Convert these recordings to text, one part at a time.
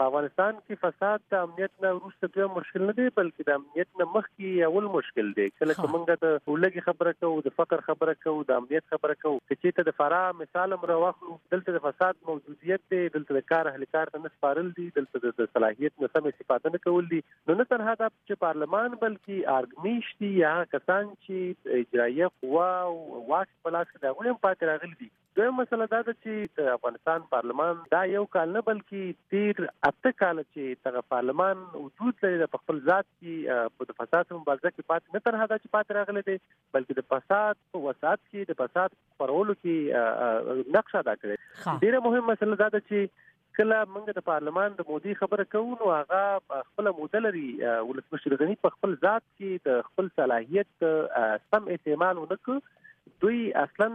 په افغانستان کې فساد د امنیت نه وروسته دوه مشکل نه دی بلکې د امنیت نه مخکې اول مشکل دی کله چې موږ د ولګي خبره کوو د فقر خبره کوو د امنیت خبره کوو چې ته د فرا مثال هم راوخلو دلته د فساد موجودیت دی دلته د کار اهل کار ته نه سپارل دي دلته د صلاحیت نه سم استفاده نه کول دي نو نه تنها دا چې پارلمان بلکې ارګنیش دي یا کسان چې اجرایه قوا او واک په لاس کې دا غوړم پاتې راغلي دي دویم مسله دا ده چې د افغانستان پارلمان دا یو کال نه بلکې تیر اته کال چې دغه پارلمان وجود لري د خپل ذات کې په د فساد مبارزه کې پات نه تنها دا چې پات راغلي دي بلکې د فساد په وسات کې د فساد خورولو کې نقش ادا کړی ډیره مهمه مسله دا ده چې کله موږ د پارلمان د مودې خبره کوو نو هغه خپل موده لري ولسمشر غنی په خپل ذات کې د خپل صلاحيت سم استعمال ونکړ دوی اصلا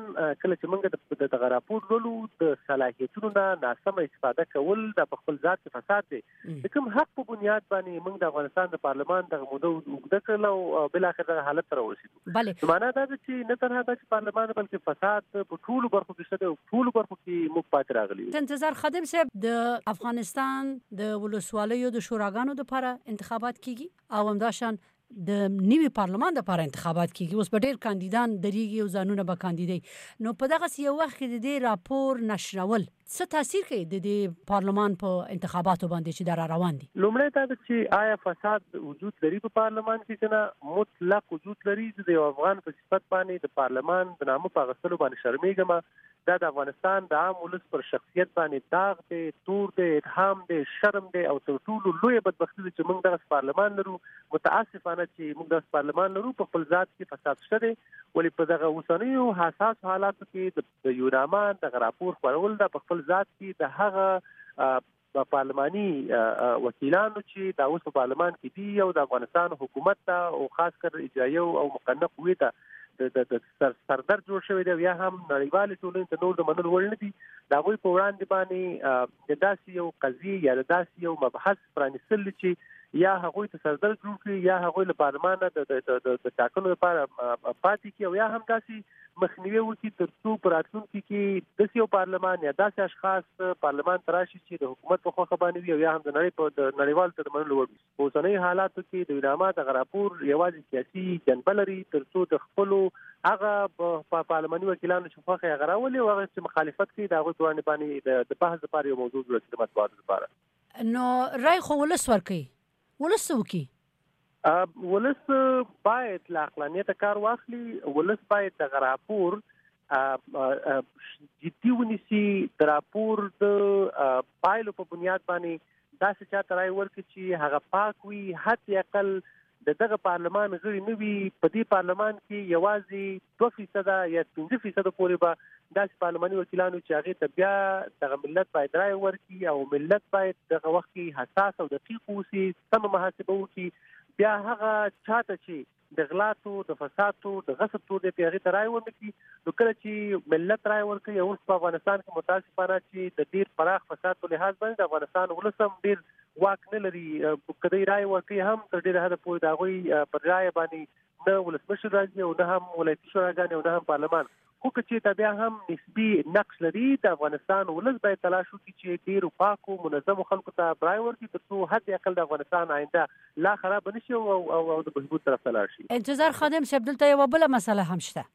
کله چې موږ د دغه راپور لولو د صلاحیتونو نه ناسمه استفاده کول د خپل ذات فساد دی د کوم حق په بنیاد باندې موږ د افغانستان د پارلمان د موده وګړه کړل او بل اخر د حالت سره ورسید بله معنا دا ده چې نه تنها دا چې پارلمان بلکې فساد په ټولو برخو کې شته او ټولو برخو کې موږ پاتې راغلي یو انتظار خادم صاحب د افغانستان د ولسوالیو د شوراګانو لپاره انتخابات کیږي او همداشان د نیوي پارلمان د لپاره انتخابات کیږي اوس به ډیر کاندیدان دریږي او ځانونه به کاندیدي نو په دغه یو وخت کې د دې راپور نشرول څه تاثیر کوي د دې پارلمان په انتخاباتو باندې چې دا را روان دي؟ لومړی دا ده چې آیا فساد وجود لري په پارلمان کې کنه مطلق وجود لري د یو افغان په صفت باندې د پارلمان د نامه په غسلو باندې شرمېږم دا د افغانستان د عام ولس پر شخصیت باندې داغ دی تور دی اتهام دی شرم دی او تر ټولو لوی بدبختی چې موږ دغه پارلمان لرو متاسفانه چې موږ دغه پارلمان لرو په خپل ذات کې فساد شته دی ولې په دغه اوسنیو حساس حالاتو کې د د یوناما دغه راپور خپرول دا په خپل ذات کې د هغه د پارلماني وکیلانو چې دا اوس په پارلمان کې دي او د افغانستان حکومت ته او خاص کر اجرایو او مقننه قوې ته د سردر جوړ شوی دی یا هم نړیوال ټولنې ته نور د منلو وړ نه دي دا غوي په وړاندې باندې د داسې یو قضیه یا د داسې یو مبحث پرانیستل دي چې یا هغوی ته سردل جوړ کړي یا هغوی له پارلمان د د ټاکنو لپاره پاتې کی او یا هم داسې مخنیوي وکړي تر څو پر راتلونکي کې د یو پارلمان یا داسې اشخاص پارلمان تراشي چې د حکومت په خوخه باندې وي او یا هم د نړۍ په د نړیوال تر منلو وړي په اوسنۍ حالاتو کې د ویلامه د غراپور یوازې سیاسي جنبه لري تر څو د خپلو هغه په پارلماني وکیلانو چې خوخه غراولې او هغه چې مخالفت کوي دا غوښتنه باندې د بحث لپاره یو موضوع جوړ کړي د مطبوعاتو لپاره نو رای خو ولس ورکي ولس څه وکي ولس باید له عقلانیت کار واخلي ولس باید د غراپور جدي ونیسي د راپور د پایلو په بنیاد باندې داسې چاته رای ورکړي چې هغه پاک وي حتی اقل د دغه پارلمان غړي نه وي، په دې پارلمان کې یوازې دوه فیصده یا پنځه فیصده پورې به داسې پارلماني وکیلان وي چې هغې ته بیا دغه ملت باید رای ورکړي او ملت باید دغه وخت کې حساس او دقیق اوسي، سمه محاسبه وکړي، بیا هغه چا ته چې د غلاتو، د فساتو، د غصب تور دی پرې هغې ته رای ونه کړي، نو کله چې ملت رای ورکوي او اوس په افغانستان کې متاسفانه چې د ډېر پراخ فساد په لحاظ باندې د افغانستان ولس هم ډېر واک نه لري که دوی رائے ورکړي هم تر ډیره حد پورې د هغوی پر رائے باندې نه ولسمشر راځي او نه هم ولایتي شوراګانې او نه هم پارلمان خو که چېرته بیا هم نسبي نقش لري د افغانستان ولس باید تلاش وکړي چې ډېرو پاکو منظمو خلکو ته برای ورکړي تر څو حد اقل د افغانستان آینده لا خراب نشي او او او د بهبود طرف ته لاړ شي انتظار خادم صاحب دلته یو بل مسله هم شته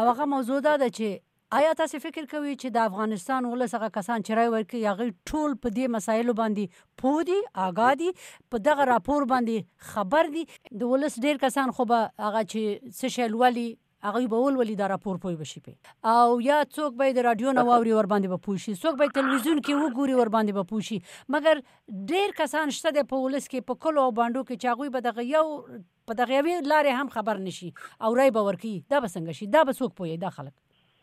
او هغه موضوع دا ده چې آیا تاسې فکر کوی چې د افغانستان ولس هغه کسان چې رای ورکوي هغوی ټول په دې مسایلو باندې پوه دي، آګاه دي، په دغه راپور باندې خبر دي؟ د ولس ډېر کسان خو به هغه چې څه شی لولي هغوی به ولولي دا راپور پوه به شي پرې او یا څوک به یې د راډیو نه واوري ورباندې به پوه شي، څوک به یې تلویزیون کې وګوري ورباندې به پوه شي مګر ډېر کسان شته دی په ولس کې په کلو او بانډو کې چې هغوی به دغه یو په دغه یوې لارې هم خبر نه شي او رای به ورکوي دا به څنګه شي دا به څوک پوهیږي دا خلک.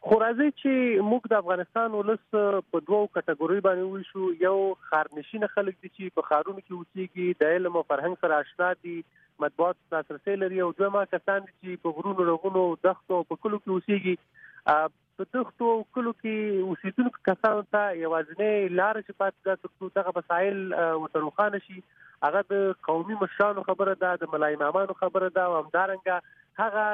خو راځئ چې موږ د افغانستان ولس په دوو کټګورۍ باندې وویشو یو خارنشین خلک دي چې په خارونو کې اوسېږي د علم او فرهنګ سره آشنا دي مطبوعات لاسرسي لري او دویمه کسان دي چې په غرونو رغونو دښتو او په کلو کې اوسېږي په دښتو او کلو کې اوسیدونکو کسانو ته یوازینی لار چې پاتې ده ترڅو دغه مسایل ورته روښانه شي هغه د قومي مشرانو خبره ده د ملای امامانو خبره ده او همدارنګه هغه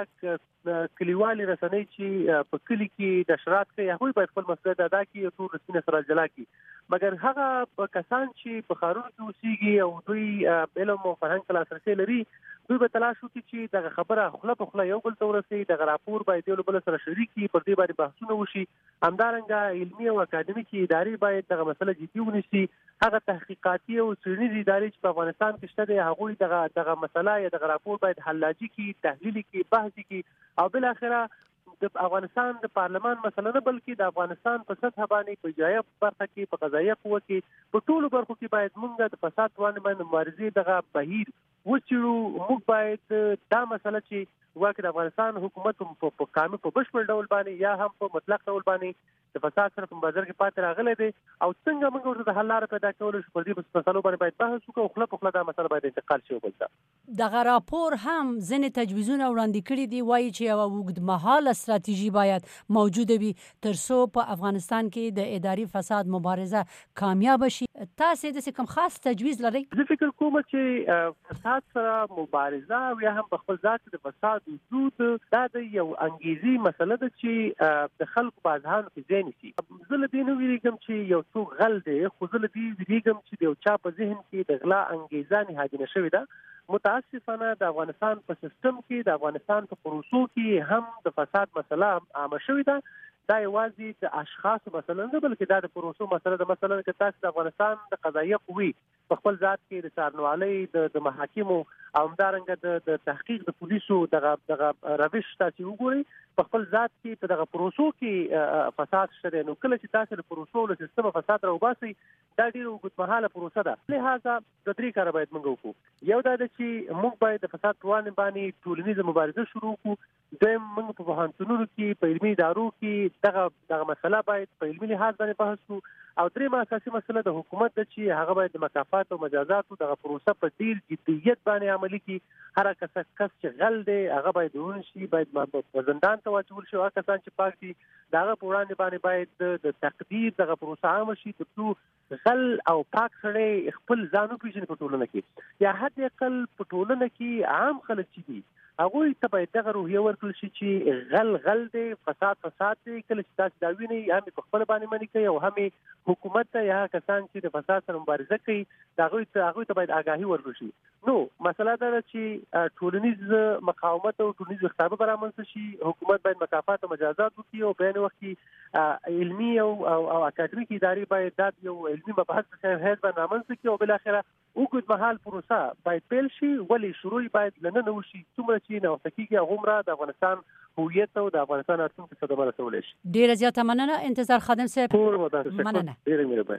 کلیوالي رسنۍ چې په کلی کې نشرات کوي هغه باید خپل مسولیت ادا کړي او ټول رسمي سره جلا کړي مګر هغه کسان چې په خارونو کې اوسېږي او دوی علم او فرهنګ ته لاسرسي لري دوی به تلاش وکړي چې دغه خبره خپل په خپل یو بل تورسي دغه راپور باید یو بل سره شریکي پر دې باندې بحثونه وشي همدارنګه علمي او اکاډمیکي ادارې باید دغه مسله جدي ونیسي هغه تحقیقاتي او څېړنیزې ادارې چې په افغانستان کې شته دي هغه دغه دغه مسله یا دغه راپور باید حلاجي کی تحلیل کی بحث کی او بل اخره د افغانستان د پارلمان مسله نه بلکې د افغانستان په سطح باندې په جایه برخه کې په قضایه قوه کې په ټولو برخو کې باید موږ د فساد باندې باندې مبارزې دغه بهیر وچیړو موږ باید دا مسله چې واکه د افغانستان حکومت په قانون په بشپړ ډول باندې یا هم په مطلق ډول باندې د فساد سره په بازار کې پاتې راغلي دي او څنګه موږ ورته د حل لار پیدا کول شو په دې مسلو باندې باید بحث وکړو خپل په خپل دا مسله باید انتقال شي وبلته دغه راپور هم ځینې تجویزونه وړاندې کړي دي، وايي چې یوه اوږدمهاله ستراتیژي باید موجوده وي تر څو په افغانستان کې د اداري فساد مبارزه کامیابه شي. تاسې داسې کوم خاص تجویز لرئ؟ زه فکر کوم چې فساد سره مبارزه او یا هم په خپل ذات کې د فساد وجود دا د یو انګیزي مسله ده چې د خلکو په اذهانو کې ځای نیسي. زه له دې نه ویریږم چې یو څوک غل دی خو زه له دې ویریږم چې د یو چا په ذهن کې د غلا انګیزه نهادینه شوې ده متاسفانه د افغانستان په سیستم کې د افغانستان په پروسو کې هم د فساد مسله عامه شوې ده دا یوازې د اشخاص مسله نه بلکې دا د پروسو مسله ده مثلا که تاسو د افغانستان د قضایه قوی په خپل ذات کې د څارنوالۍ د د محاکمو او همدارنګه د د تحقیق د پولیسو دغه دغه روش تاسو وګورئ په خپل ذات کې په دغه پروسو کې فساد شته نو کله چې تاسو د پروسو له سیستم فساد راوباسي دا ډیره وګتمهاله پروسه ده لهدا د درې کار باید موږ وکړو یو دا چې موږ باید د فساد وړاندې باندې ټولنیزه مبارزه شروع کړو دویم موږ په پوهنتونونو کې په علمي ادارو کې دغه دغه مسله باید په علمي لحاظ باندې بحث وو او درې ما اساسي مسله د حکومت د چې هغه باید د مکافات او مجازاتو دغه پروسه په ډیر جدیت باندې عملی کی هر کس کس چې غل دی هغه باید ون شي باید په زندان ته واچول شي هغه کسان چې پاک دي دغه په وړاندې باندې باید د تقدیر دغه پروسه عام شي ترڅو غل او پاک سړی خپل ځان وپیژني په ټولنه کې یا حد اقل په ټولنه کې عام خلک چې دي هغه ته باید دغه روحیه ورکړل شي چې غل غل دی فساد فساد دی کله چې تاسو دا ویني هم په خپل باندې منی کوي او هم حکومت ته یا کسان چې د فساد سره مبارزه کوي دا غوي ته هغه ته باید آگاهي ورکړي نو مسله دا ده چې ټولنیز مقاومت او ټولنیز اختلاف به رامنځته شي حکومت باید مکافات او مجازات وکړي او په عین وخت کې علمي او او اکاډمیک ادارې باید دا یو علمي مبحث په څیر هیڅ باندې رامنځته کړي او بل اخره وګد مهال پروسه باید پیل شي ولې شروع باید لنه نو شي څومره چې نو سکیږي غومره د افغانستان هویت او د افغانستان راتلونکي څه د مرسته ولې شي ډیره زیاته مننه انتظار خادم صاحب مننه ډیره مهرباني